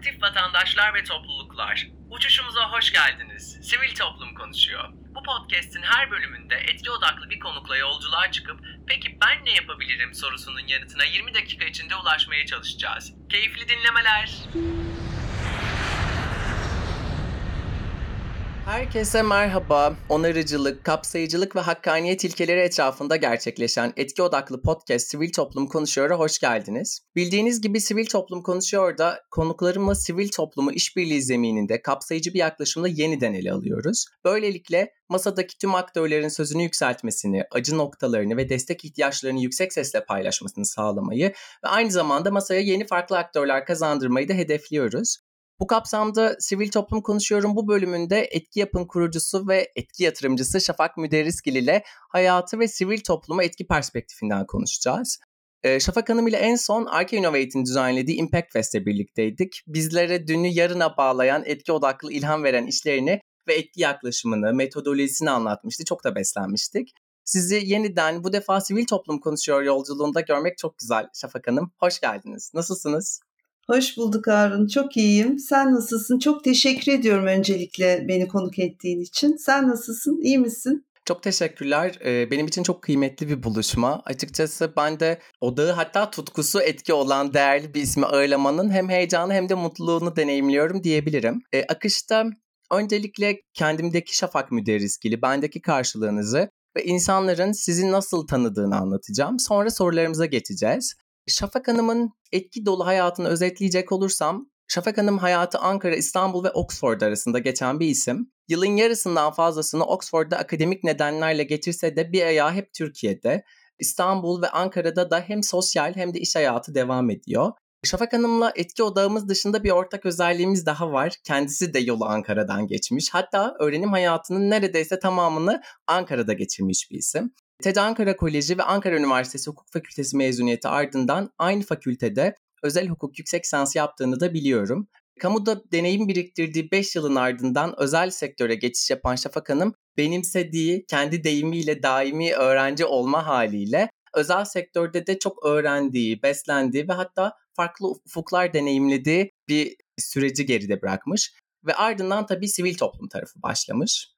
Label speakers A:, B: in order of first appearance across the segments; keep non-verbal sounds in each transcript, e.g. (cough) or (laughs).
A: Aktif vatandaşlar ve topluluklar, uçuşumuza hoş geldiniz. Sivil toplum konuşuyor. Bu podcast'in her bölümünde etki odaklı bir konukla yolculuğa çıkıp peki ben ne yapabilirim sorusunun yanıtına 20 dakika içinde ulaşmaya çalışacağız. Keyifli dinlemeler. Herkese merhaba. Onarıcılık, kapsayıcılık ve hakkaniyet ilkeleri etrafında gerçekleşen etki odaklı podcast Sivil Toplum Konuşuyor'a hoş geldiniz. Bildiğiniz gibi Sivil Toplum Konuşuyor'da konuklarımla sivil toplumu işbirliği zemininde kapsayıcı bir yaklaşımla yeniden ele alıyoruz. Böylelikle masadaki tüm aktörlerin sözünü yükseltmesini, acı noktalarını ve destek ihtiyaçlarını yüksek sesle paylaşmasını sağlamayı ve aynı zamanda masaya yeni farklı aktörler kazandırmayı da hedefliyoruz. Bu kapsamda Sivil Toplum Konuşuyorum bu bölümünde Etki Yapın kurucusu ve etki yatırımcısı Şafak Müderriskil ile hayatı ve sivil topluma etki perspektifinden konuşacağız. Ee, Şafak Hanım ile en son Arke Innovate'in düzenlediği Impact Fest'te birlikteydik. Bizlere dünü yarına bağlayan, etki odaklı ilham veren işlerini ve etki yaklaşımını, metodolojisini anlatmıştı. Çok da beslenmiştik. Sizi yeniden bu defa sivil toplum konuşuyor yolculuğunda görmek çok güzel Şafak Hanım. Hoş geldiniz. Nasılsınız?
B: Hoş bulduk Harun. Çok iyiyim. Sen nasılsın? Çok teşekkür ediyorum öncelikle beni konuk ettiğin için. Sen nasılsın? İyi misin?
A: Çok teşekkürler. Benim için çok kıymetli bir buluşma. Açıkçası ben de odağı hatta tutkusu etki olan değerli bir ismi ağırlamanın hem heyecanı hem de mutluluğunu deneyimliyorum diyebilirim. Akışta öncelikle kendimdeki şafak müderriskili, bendeki karşılığınızı ve insanların sizi nasıl tanıdığını anlatacağım. Sonra sorularımıza geçeceğiz. Şafak Hanım'ın etki dolu hayatını özetleyecek olursam, Şafak Hanım hayatı Ankara, İstanbul ve Oxford arasında geçen bir isim. Yılın yarısından fazlasını Oxford'da akademik nedenlerle geçirse de bir ayağı hep Türkiye'de. İstanbul ve Ankara'da da hem sosyal hem de iş hayatı devam ediyor. Şafak Hanım'la etki odağımız dışında bir ortak özelliğimiz daha var. Kendisi de yolu Ankara'dan geçmiş. Hatta öğrenim hayatının neredeyse tamamını Ankara'da geçirmiş bir isim. TED Ankara Koleji ve Ankara Üniversitesi Hukuk Fakültesi mezuniyeti ardından aynı fakültede özel hukuk yüksek lisans yaptığını da biliyorum. Kamuda deneyim biriktirdiği 5 yılın ardından özel sektöre geçiş yapan Şafak Hanım benimsediği kendi deyimiyle daimi öğrenci olma haliyle özel sektörde de çok öğrendiği, beslendiği ve hatta farklı ufuklar deneyimlediği bir süreci geride bırakmış. Ve ardından tabii sivil toplum tarafı başlamış.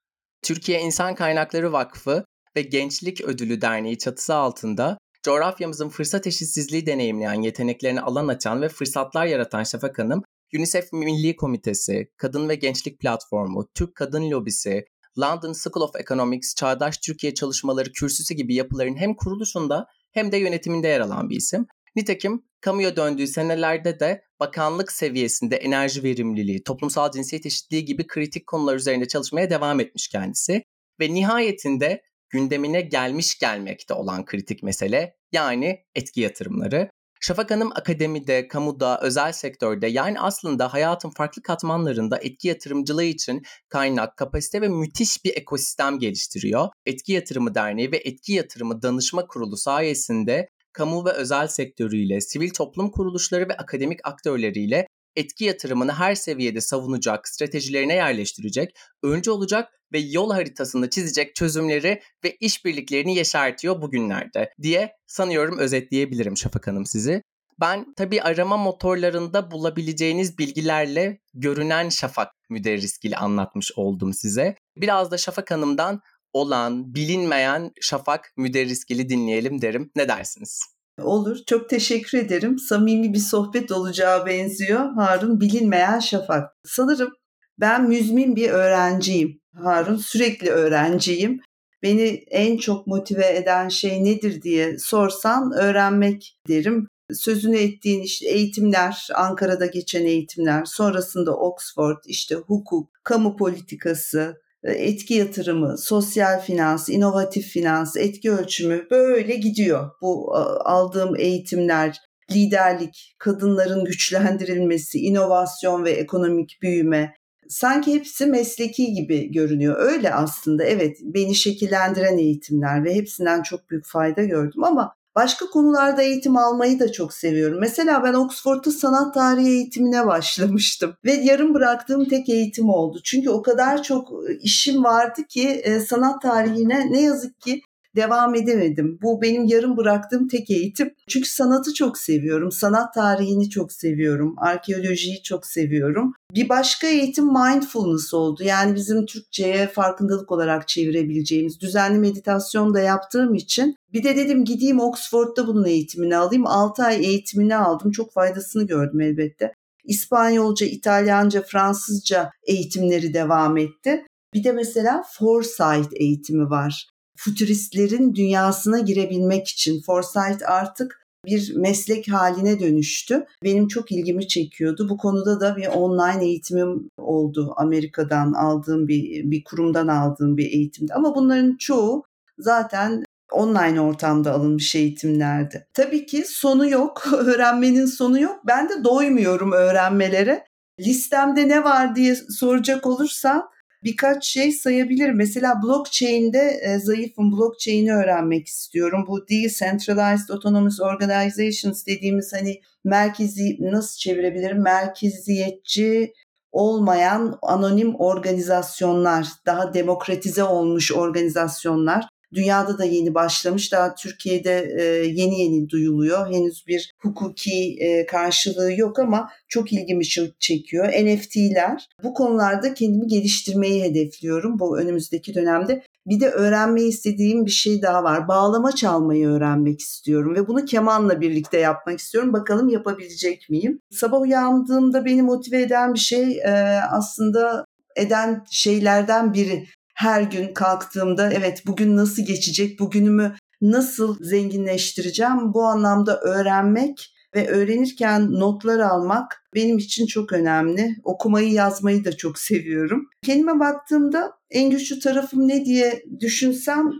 A: Türkiye İnsan Kaynakları Vakfı ve Gençlik Ödülü Derneği çatısı altında coğrafyamızın fırsat eşitsizliği deneyimleyen yeteneklerini alan açan ve fırsatlar yaratan Şafak Hanım, UNICEF Milli Komitesi, Kadın ve Gençlik Platformu, Türk Kadın Lobisi, London School of Economics, Çağdaş Türkiye Çalışmaları Kürsüsü gibi yapıların hem kuruluşunda hem de yönetiminde yer alan bir isim. Nitekim kamuya döndüğü senelerde de bakanlık seviyesinde enerji verimliliği, toplumsal cinsiyet eşitliği gibi kritik konular üzerinde çalışmaya devam etmiş kendisi. Ve nihayetinde gündemine gelmiş gelmekte olan kritik mesele yani etki yatırımları. Şafak Hanım akademide, kamuda, özel sektörde yani aslında hayatın farklı katmanlarında etki yatırımcılığı için kaynak, kapasite ve müthiş bir ekosistem geliştiriyor. Etki Yatırımı Derneği ve Etki Yatırımı Danışma Kurulu sayesinde kamu ve özel sektörüyle, sivil toplum kuruluşları ve akademik aktörleriyle etki yatırımını her seviyede savunacak, stratejilerine yerleştirecek, öncü olacak ve yol haritasını çizecek çözümleri ve işbirliklerini yeşertiyor bugünlerde diye sanıyorum özetleyebilirim Şafak Hanım sizi. Ben tabii arama motorlarında bulabileceğiniz bilgilerle görünen Şafak müderriskili anlatmış oldum size. Biraz da Şafak Hanım'dan olan, bilinmeyen Şafak müderriskili dinleyelim derim. Ne dersiniz?
B: Olur. Çok teşekkür ederim. Samimi bir sohbet olacağı benziyor. Harun bilinmeyen şafak. Sanırım ben müzmin bir öğrenciyim. Harun sürekli öğrenciyim. Beni en çok motive eden şey nedir diye sorsan öğrenmek derim. Sözünü ettiğin işte eğitimler, Ankara'da geçen eğitimler, sonrasında Oxford, işte hukuk, kamu politikası, etki yatırımı, sosyal finans, inovatif finans, etki ölçümü böyle gidiyor. Bu aldığım eğitimler, liderlik, kadınların güçlendirilmesi, inovasyon ve ekonomik büyüme sanki hepsi mesleki gibi görünüyor. Öyle aslında evet beni şekillendiren eğitimler ve hepsinden çok büyük fayda gördüm ama Başka konularda eğitim almayı da çok seviyorum. Mesela ben Oxford'da sanat tarihi eğitimine (laughs) başlamıştım ve yarım bıraktığım tek eğitim oldu. Çünkü o kadar çok işim vardı ki sanat tarihine ne yazık ki devam edemedim. Bu benim yarım bıraktığım tek eğitim. Çünkü sanatı çok seviyorum. Sanat tarihini çok seviyorum. Arkeolojiyi çok seviyorum. Bir başka eğitim mindfulness oldu. Yani bizim Türkçe'ye farkındalık olarak çevirebileceğimiz düzenli meditasyon da yaptığım için bir de dedim gideyim Oxford'da bunun eğitimini alayım. 6 ay eğitimini aldım. Çok faydasını gördüm elbette. İspanyolca, İtalyanca, Fransızca eğitimleri devam etti. Bir de mesela Foresight eğitimi var. Futuristlerin dünyasına girebilmek için Foresight artık bir meslek haline dönüştü. Benim çok ilgimi çekiyordu. Bu konuda da bir online eğitimim oldu. Amerika'dan aldığım bir bir kurumdan aldığım bir eğitimdi. Ama bunların çoğu zaten online ortamda alınmış eğitimlerdi. Tabii ki sonu yok, (laughs) öğrenmenin sonu yok. Ben de doymuyorum öğrenmelere. Listemde ne var diye soracak olursan birkaç şey sayabilirim. Mesela blockchain'de e, zayıfım. Blockchain'i öğrenmek istiyorum. Bu Decentralized Autonomous Organizations dediğimiz hani merkezi nasıl çevirebilirim? Merkeziyetçi olmayan anonim organizasyonlar, daha demokratize olmuş organizasyonlar. Dünyada da yeni başlamış. Daha Türkiye'de e, yeni yeni duyuluyor. Henüz bir hukuki e, karşılığı yok ama çok ilgimi çekiyor. NFT'ler. Bu konularda kendimi geliştirmeyi hedefliyorum bu önümüzdeki dönemde. Bir de öğrenmeyi istediğim bir şey daha var. Bağlama çalmayı öğrenmek istiyorum ve bunu kemanla birlikte yapmak istiyorum. Bakalım yapabilecek miyim? Sabah uyandığımda beni motive eden bir şey e, aslında eden şeylerden biri her gün kalktığımda evet bugün nasıl geçecek, bugünümü nasıl zenginleştireceğim bu anlamda öğrenmek ve öğrenirken notlar almak benim için çok önemli. Okumayı yazmayı da çok seviyorum. Kendime baktığımda en güçlü tarafım ne diye düşünsem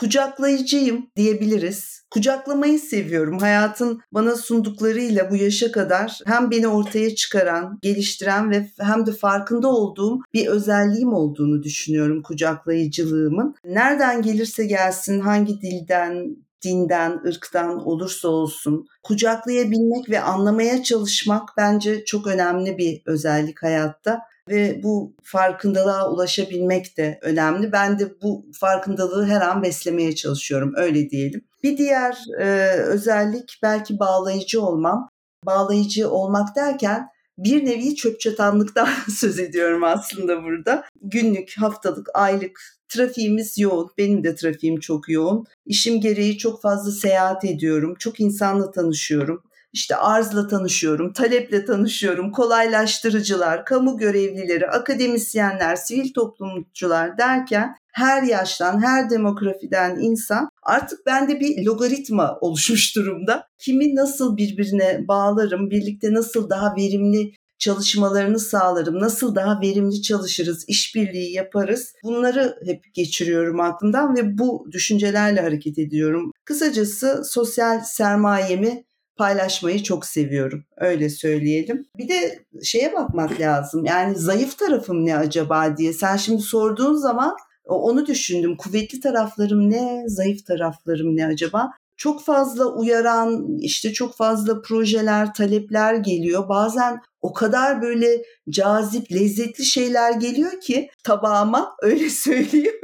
B: kucaklayıcıyım diyebiliriz. Kucaklamayı seviyorum. Hayatın bana sunduklarıyla bu yaşa kadar hem beni ortaya çıkaran, geliştiren ve hem de farkında olduğum bir özelliğim olduğunu düşünüyorum kucaklayıcılığımın. Nereden gelirse gelsin, hangi dilden, dinden, ırktan olursa olsun kucaklayabilmek ve anlamaya çalışmak bence çok önemli bir özellik hayatta ve bu farkındalığa ulaşabilmek de önemli. Ben de bu farkındalığı her an beslemeye çalışıyorum öyle diyelim. Bir diğer e, özellik belki bağlayıcı olmam. Bağlayıcı olmak derken bir nevi çöp çatanlıktan (laughs) söz ediyorum aslında burada. Günlük, haftalık, aylık trafiğimiz yoğun. Benim de trafiğim çok yoğun. İşim gereği çok fazla seyahat ediyorum. Çok insanla tanışıyorum işte arzla tanışıyorum, taleple tanışıyorum, kolaylaştırıcılar, kamu görevlileri, akademisyenler, sivil toplumcular derken her yaştan, her demografiden insan artık bende bir logaritma oluşmuş (laughs) durumda. Kimi nasıl birbirine bağlarım, birlikte nasıl daha verimli çalışmalarını sağlarım, nasıl daha verimli çalışırız, işbirliği yaparız. Bunları hep geçiriyorum aklımdan ve bu düşüncelerle hareket ediyorum. Kısacası sosyal sermayemi paylaşmayı çok seviyorum. Öyle söyleyelim. Bir de şeye bakmak lazım. Yani zayıf tarafım ne acaba diye. Sen şimdi sorduğun zaman onu düşündüm. Kuvvetli taraflarım ne, zayıf taraflarım ne acaba? Çok fazla uyaran, işte çok fazla projeler, talepler geliyor. Bazen o kadar böyle cazip, lezzetli şeyler geliyor ki tabağıma (laughs) öyle söyleyeyim.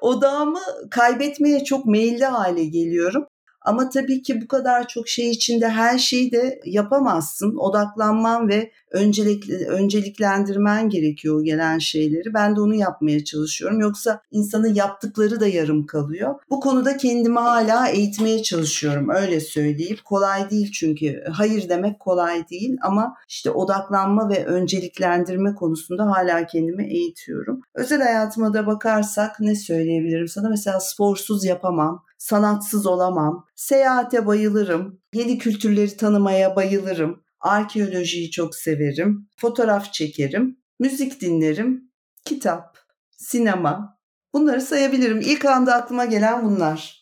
B: Odağımı kaybetmeye çok meyilli hale geliyorum. Ama tabii ki bu kadar çok şey içinde her şeyi de yapamazsın. Odaklanman ve öncelik, önceliklendirmen gerekiyor gelen şeyleri. Ben de onu yapmaya çalışıyorum. Yoksa insanın yaptıkları da yarım kalıyor. Bu konuda kendimi hala eğitmeye çalışıyorum. Öyle söyleyeyim. Kolay değil çünkü. Hayır demek kolay değil ama işte odaklanma ve önceliklendirme konusunda hala kendimi eğitiyorum. Özel hayatıma da bakarsak ne söyleyebilirim sana? Mesela sporsuz yapamam sanatsız olamam. Seyahate bayılırım. Yeni kültürleri tanımaya bayılırım. Arkeolojiyi çok severim. Fotoğraf çekerim. Müzik dinlerim. Kitap, sinema. Bunları sayabilirim. İlk anda aklıma gelen bunlar.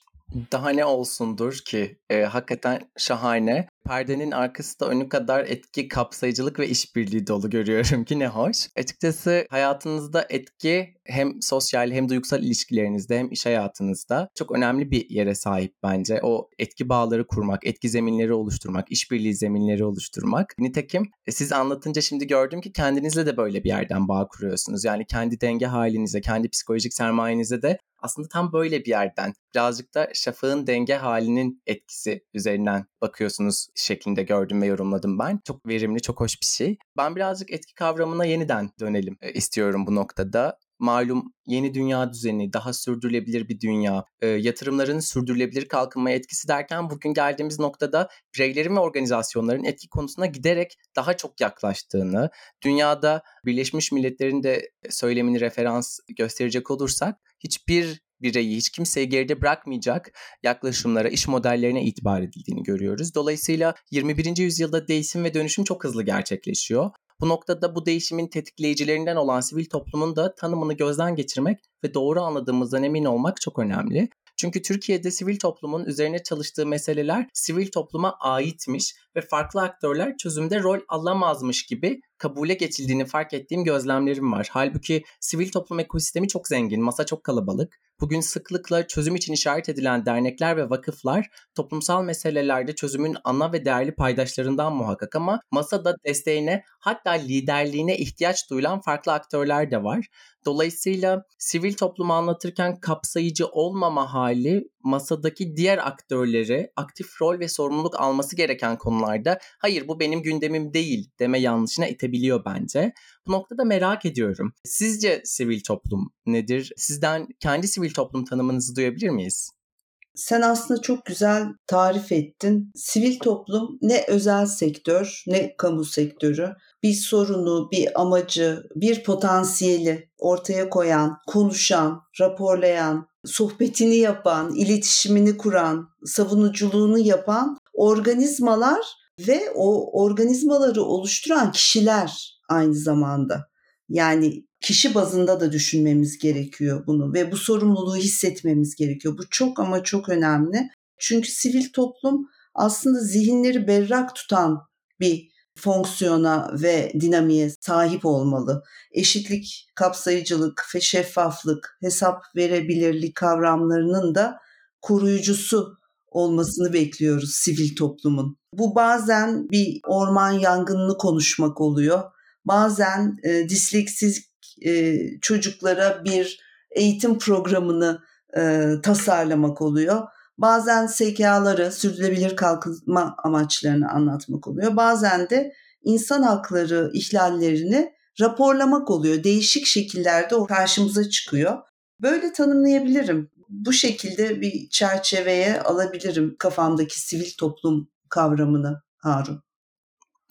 A: Daha ne olsundur ki? E, hakikaten şahane. Perdenin arkası da önü kadar etki, kapsayıcılık ve işbirliği dolu görüyorum ki ne hoş. Açıkçası hayatınızda etki hem sosyal hem duygusal ilişkilerinizde hem iş hayatınızda çok önemli bir yere sahip bence. O etki bağları kurmak, etki zeminleri oluşturmak, işbirliği zeminleri oluşturmak. Nitekim e, siz anlatınca şimdi gördüm ki kendinizle de böyle bir yerden bağ kuruyorsunuz. Yani kendi denge halinize, kendi psikolojik sermayenize de aslında tam böyle bir yerden birazcık da şafağın denge halinin etkisi üzerinden bakıyorsunuz şeklinde gördüm ve yorumladım ben. Çok verimli, çok hoş bir şey. Ben birazcık etki kavramına yeniden dönelim e, istiyorum bu noktada malum yeni dünya düzeni, daha sürdürülebilir bir dünya, e, yatırımların sürdürülebilir kalkınmaya etkisi derken bugün geldiğimiz noktada bireylerin ve organizasyonların etki konusuna giderek daha çok yaklaştığını, dünyada Birleşmiş Milletler'in de söylemini referans gösterecek olursak hiçbir bireyi, hiç kimseyi geride bırakmayacak yaklaşımlara, iş modellerine itibar edildiğini görüyoruz. Dolayısıyla 21. yüzyılda değişim ve dönüşüm çok hızlı gerçekleşiyor. Bu noktada bu değişimin tetikleyicilerinden olan sivil toplumun da tanımını gözden geçirmek ve doğru anladığımızdan emin olmak çok önemli. Çünkü Türkiye'de sivil toplumun üzerine çalıştığı meseleler sivil topluma aitmiş ve farklı aktörler çözümde rol alamazmış gibi kabule geçildiğini fark ettiğim gözlemlerim var. Halbuki sivil toplum ekosistemi çok zengin, masa çok kalabalık. Bugün sıklıkla çözüm için işaret edilen dernekler ve vakıflar toplumsal meselelerde çözümün ana ve değerli paydaşlarından muhakkak ama masada desteğine hatta liderliğine ihtiyaç duyulan farklı aktörler de var. Dolayısıyla sivil toplumu anlatırken kapsayıcı olmama hali masadaki diğer aktörleri aktif rol ve sorumluluk alması gereken konularda hayır bu benim gündemim değil deme yanlışına itebiliyor bence. Bu noktada merak ediyorum. Sizce sivil toplum nedir? Sizden kendi sivil toplum tanımınızı duyabilir miyiz?
B: Sen aslında çok güzel tarif ettin. Sivil toplum ne özel sektör ne kamu sektörü bir sorunu, bir amacı, bir potansiyeli ortaya koyan, konuşan, raporlayan, sohbetini yapan, iletişimini kuran, savunuculuğunu yapan organizmalar ve o organizmaları oluşturan kişiler aynı zamanda. Yani kişi bazında da düşünmemiz gerekiyor bunu ve bu sorumluluğu hissetmemiz gerekiyor. Bu çok ama çok önemli. Çünkü sivil toplum aslında zihinleri berrak tutan bir fonksiyona ve dinamiğe sahip olmalı. Eşitlik, kapsayıcılık ve şeffaflık, hesap verebilirlik kavramlarının da koruyucusu olmasını bekliyoruz sivil toplumun. Bu bazen bir orman yangınını konuşmak oluyor. Bazen e, disleksik e, çocuklara bir eğitim programını e, tasarlamak oluyor. Bazen SKA'ları, sürdürülebilir kalkınma amaçlarını anlatmak oluyor. Bazen de insan hakları ihlallerini raporlamak oluyor. Değişik şekillerde o karşımıza çıkıyor. Böyle tanımlayabilirim. Bu şekilde bir çerçeveye alabilirim kafamdaki sivil toplum kavramını Harun.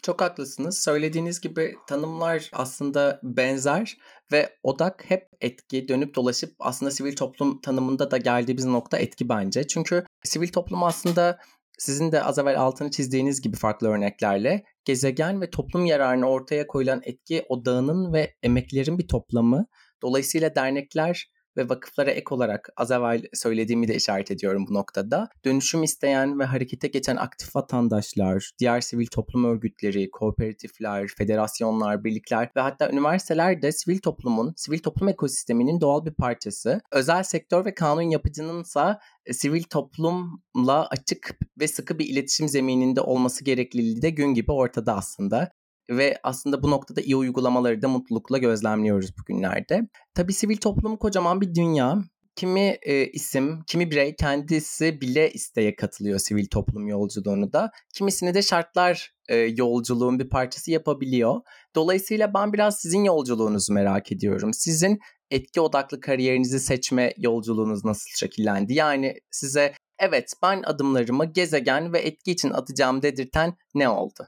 A: Çok haklısınız. Söylediğiniz gibi tanımlar aslında benzer ve odak hep etki, dönüp dolaşıp aslında sivil toplum tanımında da geldiğimiz nokta etki bence. Çünkü sivil toplum aslında sizin de az evvel altını çizdiğiniz gibi farklı örneklerle gezegen ve toplum yararına ortaya koyulan etki odağının ve emeklerin bir toplamı. Dolayısıyla dernekler ve vakıflara ek olarak az evvel söylediğimi de işaret ediyorum bu noktada. Dönüşüm isteyen ve harekete geçen aktif vatandaşlar, diğer sivil toplum örgütleri, kooperatifler, federasyonlar, birlikler ve hatta üniversiteler de sivil toplumun, sivil toplum ekosisteminin doğal bir parçası. Özel sektör ve kanun yapıcının ise sivil toplumla açık ve sıkı bir iletişim zemininde olması gerekliliği de gün gibi ortada aslında ve aslında bu noktada iyi uygulamaları da mutlulukla gözlemliyoruz bugünlerde. Tabii sivil toplum kocaman bir dünya. Kimi e, isim, kimi birey kendisi bile isteye katılıyor sivil toplum yolculuğunu da. Kimisini de şartlar e, yolculuğun bir parçası yapabiliyor. Dolayısıyla ben biraz sizin yolculuğunuzu merak ediyorum. Sizin etki odaklı kariyerinizi seçme yolculuğunuz nasıl şekillendi? Yani size evet ben adımlarımı gezegen ve etki için atacağım dedirten ne oldu?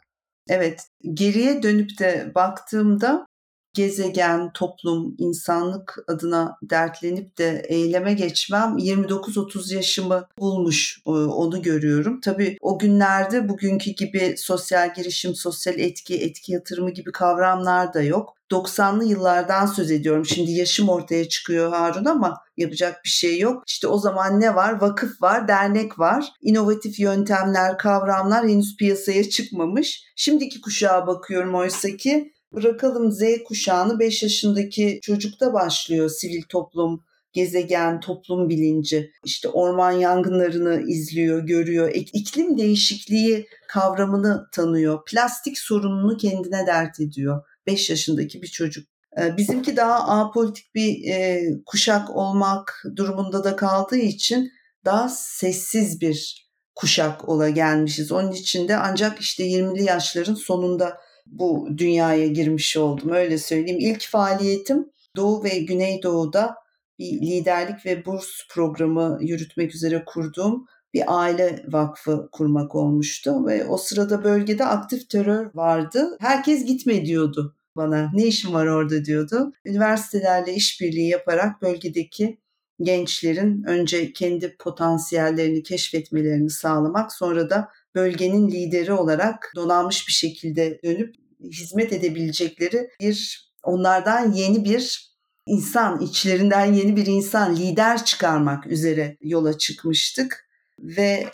B: Evet, geriye dönüp de baktığımda gezegen, toplum, insanlık adına dertlenip de eyleme geçmem 29-30 yaşımı bulmuş e, onu görüyorum. Tabii o günlerde bugünkü gibi sosyal girişim, sosyal etki, etki yatırımı gibi kavramlar da yok. 90'lı yıllardan söz ediyorum. Şimdi yaşım ortaya çıkıyor Harun ama yapacak bir şey yok. İşte o zaman ne var? Vakıf var, dernek var. İnovatif yöntemler, kavramlar henüz piyasaya çıkmamış. Şimdiki kuşağa bakıyorum oysa ki bırakalım Z kuşağını 5 yaşındaki çocukta başlıyor sivil toplum, gezegen, toplum bilinci. İşte orman yangınlarını izliyor, görüyor. İklim değişikliği kavramını tanıyor. Plastik sorununu kendine dert ediyor. 5 yaşındaki bir çocuk. Ee, bizimki daha apolitik bir e, kuşak olmak durumunda da kaldığı için daha sessiz bir kuşak ola gelmişiz. Onun için de ancak işte 20'li yaşların sonunda bu dünyaya girmiş oldum öyle söyleyeyim. İlk faaliyetim Doğu ve Güneydoğu'da bir liderlik ve burs programı yürütmek üzere kurduğum bir aile vakfı kurmak olmuştu ve o sırada bölgede aktif terör vardı. Herkes gitme diyordu bana. Ne işim var orada diyordu. Üniversitelerle işbirliği yaparak bölgedeki gençlerin önce kendi potansiyellerini keşfetmelerini sağlamak sonra da bölgenin lideri olarak donanmış bir şekilde dönüp hizmet edebilecekleri bir onlardan yeni bir insan, içlerinden yeni bir insan, lider çıkarmak üzere yola çıkmıştık. Ve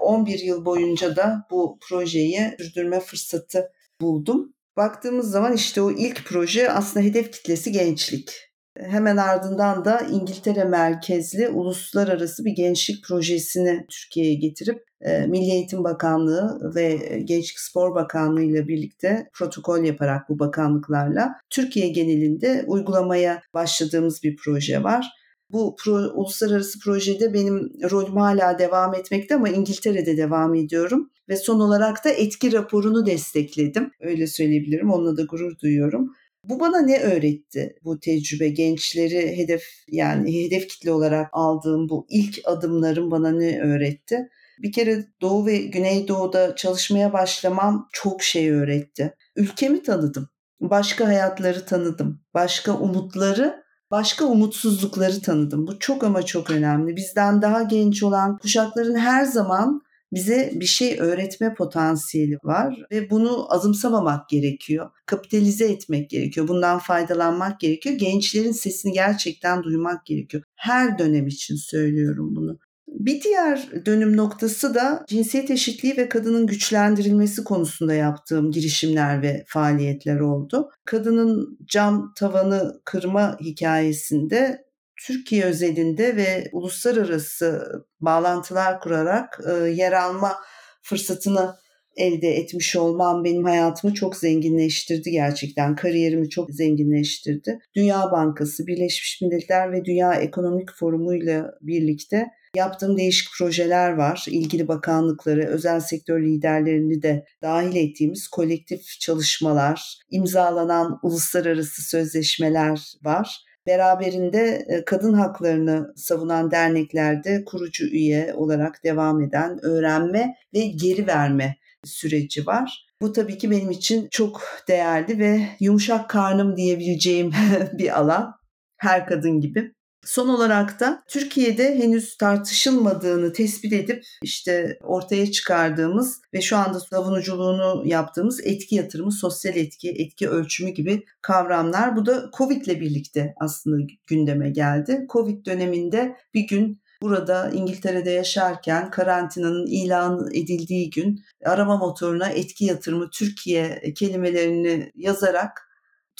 B: 11 yıl boyunca da bu projeyi sürdürme fırsatı buldum. Baktığımız zaman işte o ilk proje aslında hedef kitlesi gençlik. Hemen ardından da İngiltere merkezli uluslararası bir gençlik projesini Türkiye'ye getirip e, Milli Eğitim Bakanlığı ve Gençlik Spor Bakanlığı ile birlikte protokol yaparak bu bakanlıklarla Türkiye genelinde uygulamaya başladığımız bir proje var. Bu pro, uluslararası projede benim rolüm hala devam etmekte ama İngiltere'de devam ediyorum. Ve son olarak da etki raporunu destekledim. Öyle söyleyebilirim. Onunla da gurur duyuyorum. Bu bana ne öğretti bu tecrübe? Gençleri hedef yani hedef kitle olarak aldığım bu ilk adımlarım bana ne öğretti? Bir kere Doğu ve Güneydoğu'da çalışmaya başlamam çok şey öğretti. Ülkemi tanıdım. Başka hayatları tanıdım. Başka umutları başka umutsuzlukları tanıdım. Bu çok ama çok önemli. Bizden daha genç olan kuşakların her zaman bize bir şey öğretme potansiyeli var ve bunu azımsamamak gerekiyor. Kapitalize etmek gerekiyor. Bundan faydalanmak gerekiyor. Gençlerin sesini gerçekten duymak gerekiyor. Her dönem için söylüyorum bunu. Bir diğer dönüm noktası da cinsiyet eşitliği ve kadının güçlendirilmesi konusunda yaptığım girişimler ve faaliyetler oldu. Kadının cam tavanı kırma hikayesinde Türkiye özelinde ve uluslararası bağlantılar kurarak e, yer alma fırsatını elde etmiş olmam benim hayatımı çok zenginleştirdi gerçekten. Kariyerimi çok zenginleştirdi. Dünya Bankası, Birleşmiş Milletler ve Dünya Ekonomik Forumu ile birlikte yaptığım değişik projeler var. İlgili bakanlıkları, özel sektör liderlerini de dahil ettiğimiz kolektif çalışmalar, imzalanan uluslararası sözleşmeler var. Beraberinde e, kadın haklarını savunan derneklerde kurucu üye olarak devam eden öğrenme ve geri verme süreci var. Bu tabii ki benim için çok değerli ve yumuşak karnım diyebileceğim (laughs) bir alan. Her kadın gibi. Son olarak da Türkiye'de henüz tartışılmadığını tespit edip işte ortaya çıkardığımız ve şu anda savunuculuğunu yaptığımız etki yatırımı, sosyal etki, etki ölçümü gibi kavramlar. Bu da Covid ile birlikte aslında gündeme geldi. Covid döneminde bir gün Burada İngiltere'de yaşarken karantinanın ilan edildiği gün arama motoruna etki yatırımı Türkiye kelimelerini yazarak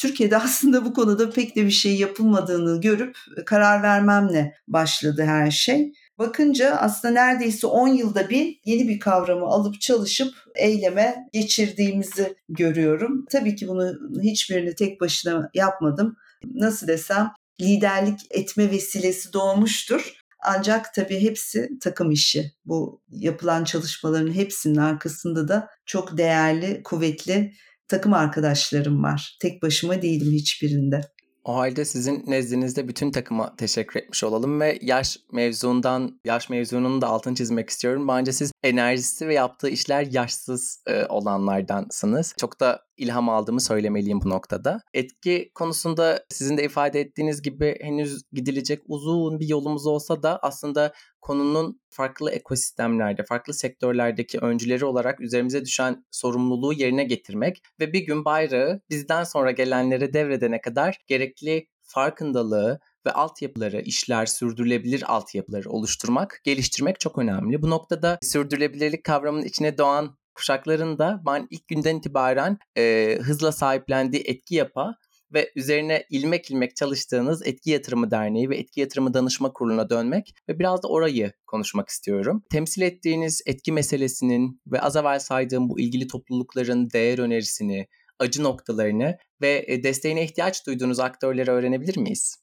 B: Türkiye'de (laughs) aslında bu konuda pek de bir şey yapılmadığını görüp karar vermemle başladı her şey. Bakınca aslında neredeyse 10 yılda bir yeni bir kavramı alıp çalışıp eyleme geçirdiğimizi görüyorum. Tabii ki bunu hiçbirini tek başına yapmadım. Nasıl desem liderlik etme vesilesi doğmuştur. Ancak tabii hepsi takım işi. Bu yapılan çalışmaların hepsinin arkasında da çok değerli, kuvvetli takım arkadaşlarım var. Tek başıma değilim hiçbirinde.
A: O halde sizin nezdinizde bütün takıma teşekkür etmiş olalım ve yaş mevzundan, yaş mevzunun da altını çizmek istiyorum. Bence siz enerjisi ve yaptığı işler yaşsız e, olanlardansınız. Çok da ilham aldığımı söylemeliyim bu noktada. Etki konusunda sizin de ifade ettiğiniz gibi henüz gidilecek uzun bir yolumuz olsa da aslında konunun farklı ekosistemlerde, farklı sektörlerdeki öncüleri olarak üzerimize düşen sorumluluğu yerine getirmek ve bir gün bayrağı bizden sonra gelenlere devredene kadar gerekli farkındalığı ve altyapıları, işler, sürdürülebilir altyapıları oluşturmak, geliştirmek çok önemli. Bu noktada sürdürülebilirlik kavramının içine doğan kuşakların da ben ilk günden itibaren e, hızla sahiplendiği etki yapa ve üzerine ilmek ilmek çalıştığınız Etki Yatırımı Derneği ve Etki Yatırımı Danışma Kurulu'na dönmek ve biraz da orayı konuşmak istiyorum. Temsil ettiğiniz etki meselesinin ve az evvel saydığım bu ilgili toplulukların değer önerisini, acı noktalarını ve e, desteğine ihtiyaç duyduğunuz aktörleri öğrenebilir miyiz?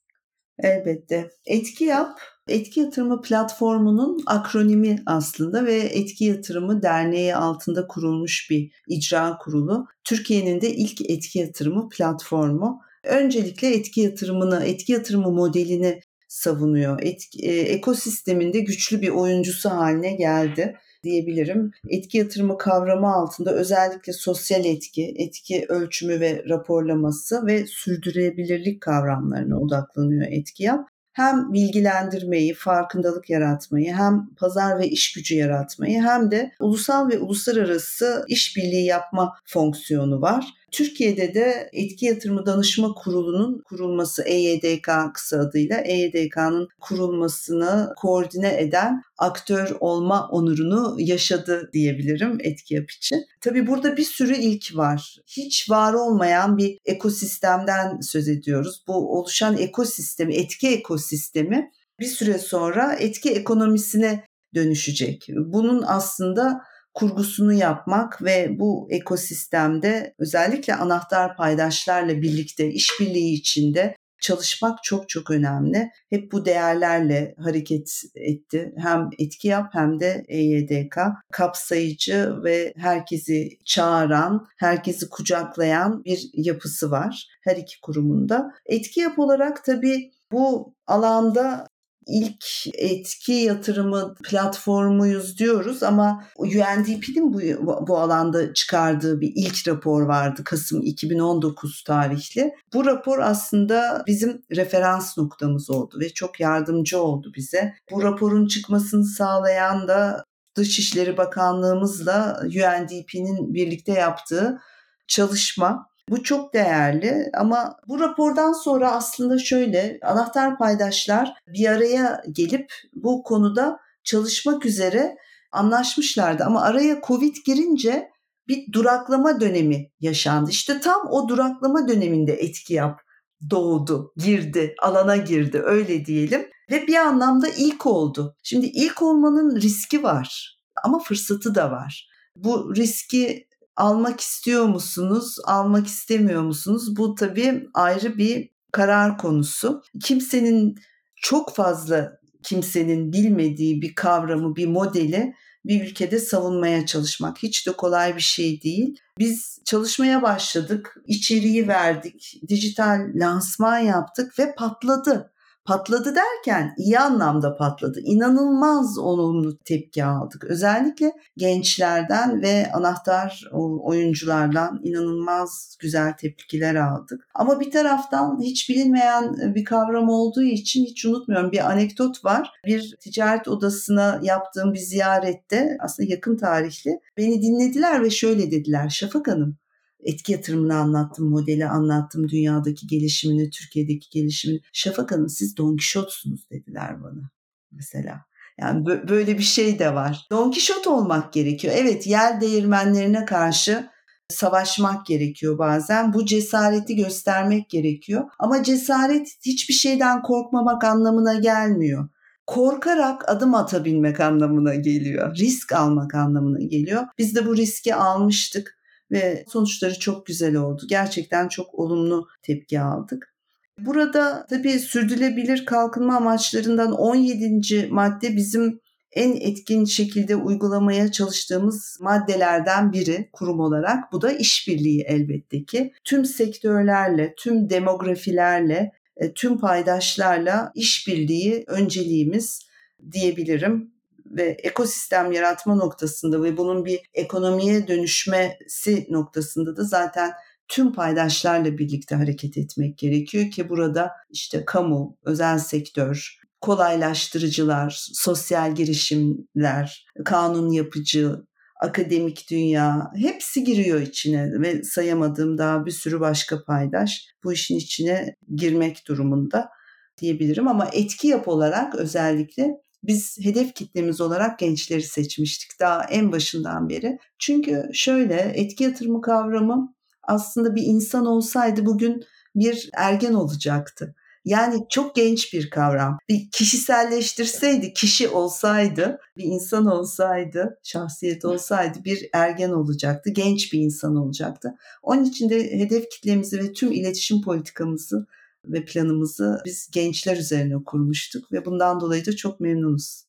B: Elbette. Etki Yap, Etki Yatırımı Platformu'nun akronimi aslında ve Etki Yatırımı Derneği altında kurulmuş bir icra kurulu. Türkiye'nin de ilk etki yatırımı platformu. Öncelikle etki yatırımını, etki yatırımı modelini savunuyor. Etki, e, ekosisteminde güçlü bir oyuncusu haline geldi diyebilirim. Etki yatırımı kavramı altında özellikle sosyal etki, etki ölçümü ve raporlaması ve sürdürülebilirlik kavramlarına odaklanıyor etki yap hem bilgilendirmeyi, farkındalık yaratmayı, hem pazar ve iş gücü yaratmayı hem de ulusal ve uluslararası işbirliği yapma fonksiyonu var. Türkiye'de de Etki Yatırımı Danışma Kurulu'nun kurulması EYDK kısa adıyla EYDK'nın kurulmasını koordine eden aktör olma onurunu yaşadı diyebilirim etki yap için. Tabii burada bir sürü ilk var. Hiç var olmayan bir ekosistemden söz ediyoruz. Bu oluşan ekosistemi, etki ekosistemi bir süre sonra etki ekonomisine dönüşecek. Bunun aslında kurgusunu yapmak ve bu ekosistemde özellikle anahtar paydaşlarla birlikte işbirliği içinde çalışmak çok çok önemli. Hep bu değerlerle hareket etti. Hem etki yap hem de EYDK kapsayıcı ve herkesi çağıran, herkesi kucaklayan bir yapısı var her iki kurumunda. Etki yap olarak tabii bu alanda ilk etki yatırımı platformuyuz diyoruz ama UNDP'nin bu, bu alanda çıkardığı bir ilk rapor vardı Kasım 2019 tarihli. Bu rapor aslında bizim referans noktamız oldu ve çok yardımcı oldu bize. Bu raporun çıkmasını sağlayan da Dışişleri Bakanlığımızla UNDP'nin birlikte yaptığı çalışma. Bu çok değerli ama bu rapordan sonra aslında şöyle anahtar paydaşlar bir araya gelip bu konuda çalışmak üzere anlaşmışlardı ama araya Covid girince bir duraklama dönemi yaşandı. İşte tam o duraklama döneminde etki yap doğdu, girdi, alana girdi öyle diyelim ve bir anlamda ilk oldu. Şimdi ilk olmanın riski var ama fırsatı da var. Bu riski almak istiyor musunuz, almak istemiyor musunuz? Bu tabii ayrı bir karar konusu. Kimsenin çok fazla kimsenin bilmediği bir kavramı, bir modeli bir ülkede savunmaya çalışmak hiç de kolay bir şey değil. Biz çalışmaya başladık, içeriği verdik, dijital lansman yaptık ve patladı. Patladı derken iyi anlamda patladı. İnanılmaz olumlu tepki aldık. Özellikle gençlerden ve anahtar oyunculardan inanılmaz güzel tepkiler aldık. Ama bir taraftan hiç bilinmeyen bir kavram olduğu için hiç unutmuyorum bir anekdot var. Bir ticaret odasına yaptığım bir ziyarette aslında yakın tarihli beni dinlediler ve şöyle dediler Şafak Hanım etki yatırımını anlattım, modeli anlattım, dünyadaki gelişimini, Türkiye'deki gelişimini. Şafak Hanım siz Don Quixote'sunuz dediler bana mesela. Yani böyle bir şey de var. Don Quixote olmak gerekiyor. Evet yer değirmenlerine karşı savaşmak gerekiyor bazen. Bu cesareti göstermek gerekiyor. Ama cesaret hiçbir şeyden korkmamak anlamına gelmiyor. Korkarak adım atabilmek anlamına geliyor. Risk almak anlamına geliyor. Biz de bu riski almıştık ve sonuçları çok güzel oldu. Gerçekten çok olumlu tepki aldık. Burada tabii sürdürülebilir kalkınma amaçlarından 17. madde bizim en etkin şekilde uygulamaya çalıştığımız maddelerden biri kurum olarak. Bu da işbirliği elbette ki. Tüm sektörlerle, tüm demografilerle, e, tüm paydaşlarla işbirliği önceliğimiz diyebilirim ve ekosistem yaratma noktasında ve bunun bir ekonomiye dönüşmesi noktasında da zaten tüm paydaşlarla birlikte hareket etmek gerekiyor ki burada işte kamu, özel sektör, kolaylaştırıcılar, sosyal girişimler, kanun yapıcı, akademik dünya hepsi giriyor içine ve sayamadığım daha bir sürü başka paydaş bu işin içine girmek durumunda diyebilirim. Ama etki yap olarak özellikle biz hedef kitlemiz olarak gençleri seçmiştik daha en başından beri. Çünkü şöyle etki yatırımı kavramı aslında bir insan olsaydı bugün bir ergen olacaktı. Yani çok genç bir kavram. Bir kişiselleştirseydi, kişi olsaydı, bir insan olsaydı, şahsiyet olsaydı bir ergen olacaktı, genç bir insan olacaktı. Onun için de hedef kitlemizi ve tüm iletişim politikamızı ve planımızı biz gençler üzerine kurmuştuk ve bundan dolayı da çok memnunuz.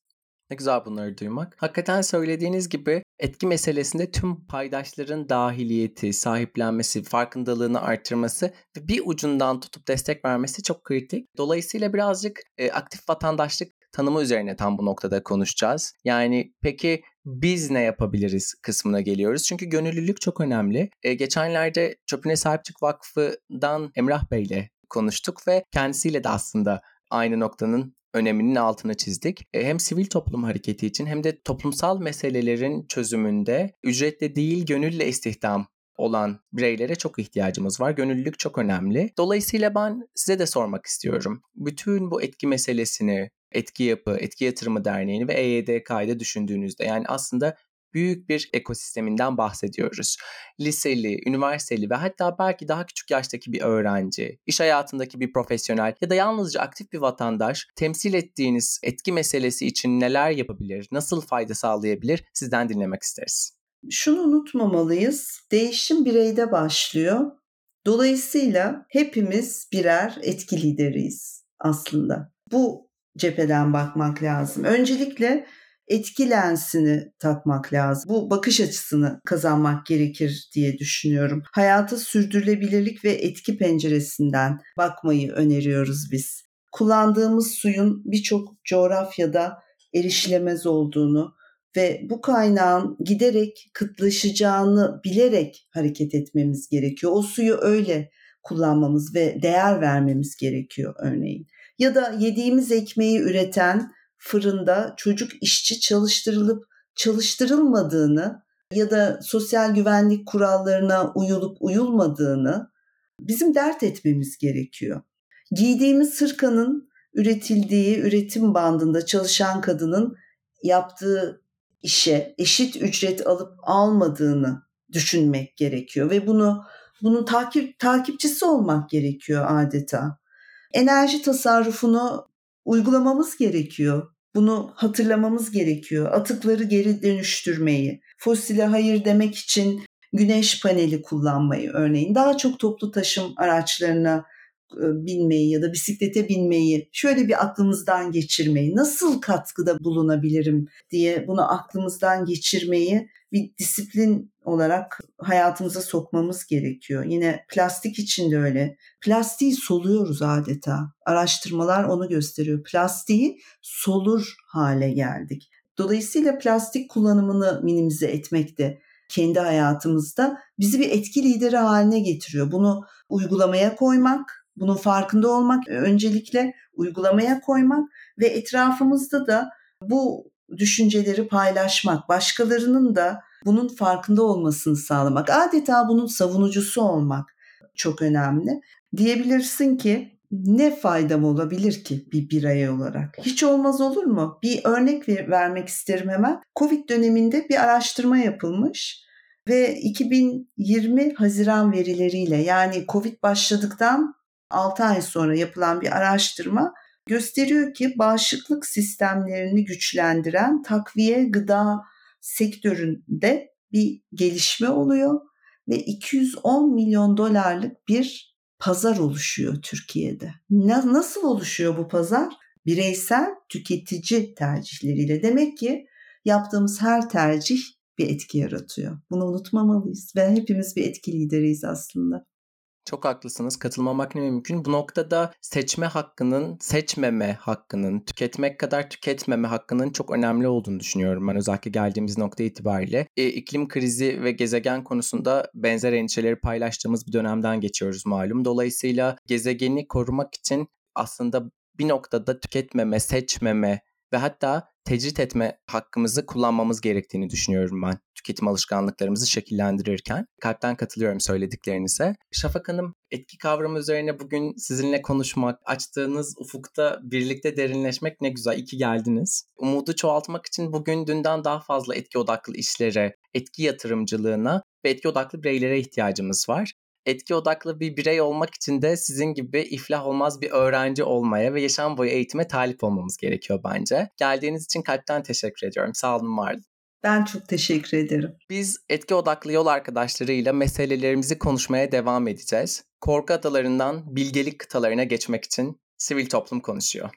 A: Ne güzel bunları duymak. Hakikaten söylediğiniz gibi etki meselesinde tüm paydaşların dahiliyeti, sahiplenmesi, farkındalığını artırması ve bir ucundan tutup destek vermesi çok kritik. Dolayısıyla birazcık e, aktif vatandaşlık tanımı üzerine tam bu noktada konuşacağız. Yani peki biz ne yapabiliriz kısmına geliyoruz. Çünkü gönüllülük çok önemli. E, geçenlerde Çöpüne Sahip Çık Vakfı'dan Emrah Bey ile konuştuk ve kendisiyle de aslında aynı noktanın öneminin altını çizdik. E, hem sivil toplum hareketi için hem de toplumsal meselelerin çözümünde ücretli değil gönülle istihdam olan bireylere çok ihtiyacımız var. Gönüllülük çok önemli. Dolayısıyla ben size de sormak istiyorum. Bütün bu etki meselesini, etki yapı, etki yatırımı derneğini ve EYDK'yı düşündüğünüzde yani aslında büyük bir ekosisteminden bahsediyoruz. Liseli, üniversiteli ve hatta belki daha küçük yaştaki bir öğrenci, iş hayatındaki bir profesyonel ya da yalnızca aktif bir vatandaş temsil ettiğiniz etki meselesi için neler yapabilir, nasıl fayda sağlayabilir sizden dinlemek isteriz.
B: Şunu unutmamalıyız. Değişim bireyde başlıyor. Dolayısıyla hepimiz birer etki lideriyiz aslında. Bu cepheden bakmak lazım. Öncelikle etki lensini takmak lazım. Bu bakış açısını kazanmak gerekir diye düşünüyorum. Hayata sürdürülebilirlik ve etki penceresinden bakmayı öneriyoruz biz. Kullandığımız suyun birçok coğrafyada erişilemez olduğunu ve bu kaynağın giderek kıtlaşacağını bilerek hareket etmemiz gerekiyor. O suyu öyle kullanmamız ve değer vermemiz gerekiyor örneğin. Ya da yediğimiz ekmeği üreten fırında çocuk işçi çalıştırılıp çalıştırılmadığını ya da sosyal güvenlik kurallarına uyulup uyulmadığını bizim dert etmemiz gerekiyor. Giydiğimiz sırkanın üretildiği üretim bandında çalışan kadının yaptığı işe eşit ücret alıp almadığını düşünmek gerekiyor ve bunu bunun takip takipçisi olmak gerekiyor adeta. Enerji tasarrufunu uygulamamız gerekiyor. Bunu hatırlamamız gerekiyor. Atıkları geri dönüştürmeyi, fosile hayır demek için güneş paneli kullanmayı örneğin daha çok toplu taşım araçlarına e, binmeyi ya da bisiklete binmeyi şöyle bir aklımızdan geçirmeyi nasıl katkıda bulunabilirim diye bunu aklımızdan geçirmeyi bir disiplin olarak hayatımıza sokmamız gerekiyor. Yine plastik için de öyle. Plastiği soluyoruz adeta. Araştırmalar onu gösteriyor. Plastiği solur hale geldik. Dolayısıyla plastik kullanımını minimize etmek de kendi hayatımızda bizi bir etki lideri haline getiriyor. Bunu uygulamaya koymak, bunun farkında olmak öncelikle uygulamaya koymak ve etrafımızda da bu düşünceleri paylaşmak, başkalarının da bunun farkında olmasını sağlamak, adeta bunun savunucusu olmak çok önemli. Diyebilirsin ki ne faydam olabilir ki bir birey olarak? Hiç olmaz olur mu? Bir örnek ver, vermek isterim hemen. Covid döneminde bir araştırma yapılmış ve 2020 Haziran verileriyle yani Covid başladıktan 6 ay sonra yapılan bir araştırma gösteriyor ki bağışıklık sistemlerini güçlendiren takviye gıda sektöründe bir gelişme oluyor ve 210 milyon dolarlık bir pazar oluşuyor Türkiye'de. Nasıl oluşuyor bu pazar? Bireysel tüketici tercihleriyle. Demek ki yaptığımız her tercih bir etki yaratıyor. Bunu unutmamalıyız ve hepimiz bir etki lideriyiz aslında.
A: Çok haklısınız. Katılmamak ne mümkün. Bu noktada seçme hakkının, seçmeme hakkının, tüketmek kadar tüketmeme hakkının çok önemli olduğunu düşünüyorum ben özellikle geldiğimiz nokta itibariyle. E, iklim krizi ve gezegen konusunda benzer endişeleri paylaştığımız bir dönemden geçiyoruz malum. Dolayısıyla gezegeni korumak için aslında bir noktada tüketmeme, seçmeme ve hatta tecrit etme hakkımızı kullanmamız gerektiğini düşünüyorum ben tüketim alışkanlıklarımızı şekillendirirken. Kalpten katılıyorum söylediklerinize. Şafak Hanım etki kavramı üzerine bugün sizinle konuşmak, açtığınız ufukta birlikte derinleşmek ne güzel. İyi geldiniz. Umudu çoğaltmak için bugün dünden daha fazla etki odaklı işlere, etki yatırımcılığına ve etki odaklı bireylere ihtiyacımız var etki odaklı bir birey olmak için de sizin gibi iflah olmaz bir öğrenci olmaya ve yaşam boyu eğitime talip olmamız gerekiyor bence. Geldiğiniz için kalpten teşekkür ediyorum. Sağ olun, var
B: Ben çok teşekkür ederim.
A: Biz etki odaklı yol arkadaşlarıyla meselelerimizi konuşmaya devam edeceğiz. Korku adalarından bilgelik kıtalarına geçmek için sivil toplum konuşuyor.